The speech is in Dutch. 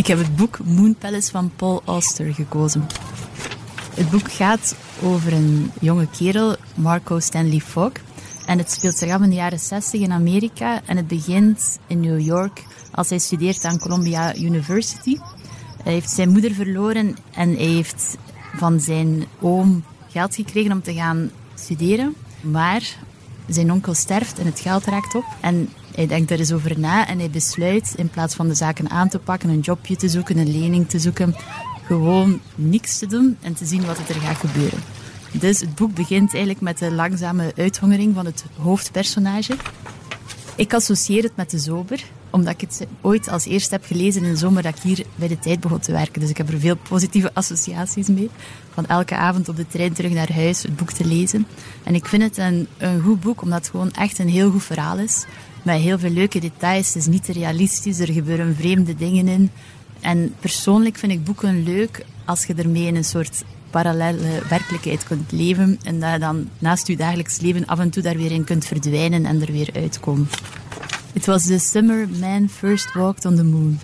Ik heb het boek Moon Palace van Paul Auster gekozen. Het boek gaat over een jonge kerel, Marco Stanley Fogg. En het speelt zich af in de jaren 60 in Amerika. En het begint in New York als hij studeert aan Columbia University. Hij heeft zijn moeder verloren en hij heeft van zijn oom geld gekregen om te gaan studeren. Maar zijn onkel sterft en het geld raakt op. En hij denkt er eens over na en hij besluit in plaats van de zaken aan te pakken, een jobje te zoeken, een lening te zoeken, gewoon niks te doen en te zien wat er gaat gebeuren. Dus het boek begint eigenlijk met de langzame uithongering van het hoofdpersonage. Ik associeer het met de zomer, omdat ik het ooit als eerste heb gelezen in de zomer dat ik hier bij de tijd begon te werken. Dus ik heb er veel positieve associaties mee. Van elke avond op de trein terug naar huis het boek te lezen. En ik vind het een, een goed boek, omdat het gewoon echt een heel goed verhaal is. Met heel veel leuke details. Het is niet te realistisch, er gebeuren vreemde dingen in. En persoonlijk vind ik boeken leuk als je ermee in een soort parallele werkelijkheid kunt leven. En dat je dan naast je dagelijks leven af en toe daar weer in kunt verdwijnen en er weer uitkomen. It was the summer man first walked on the moon.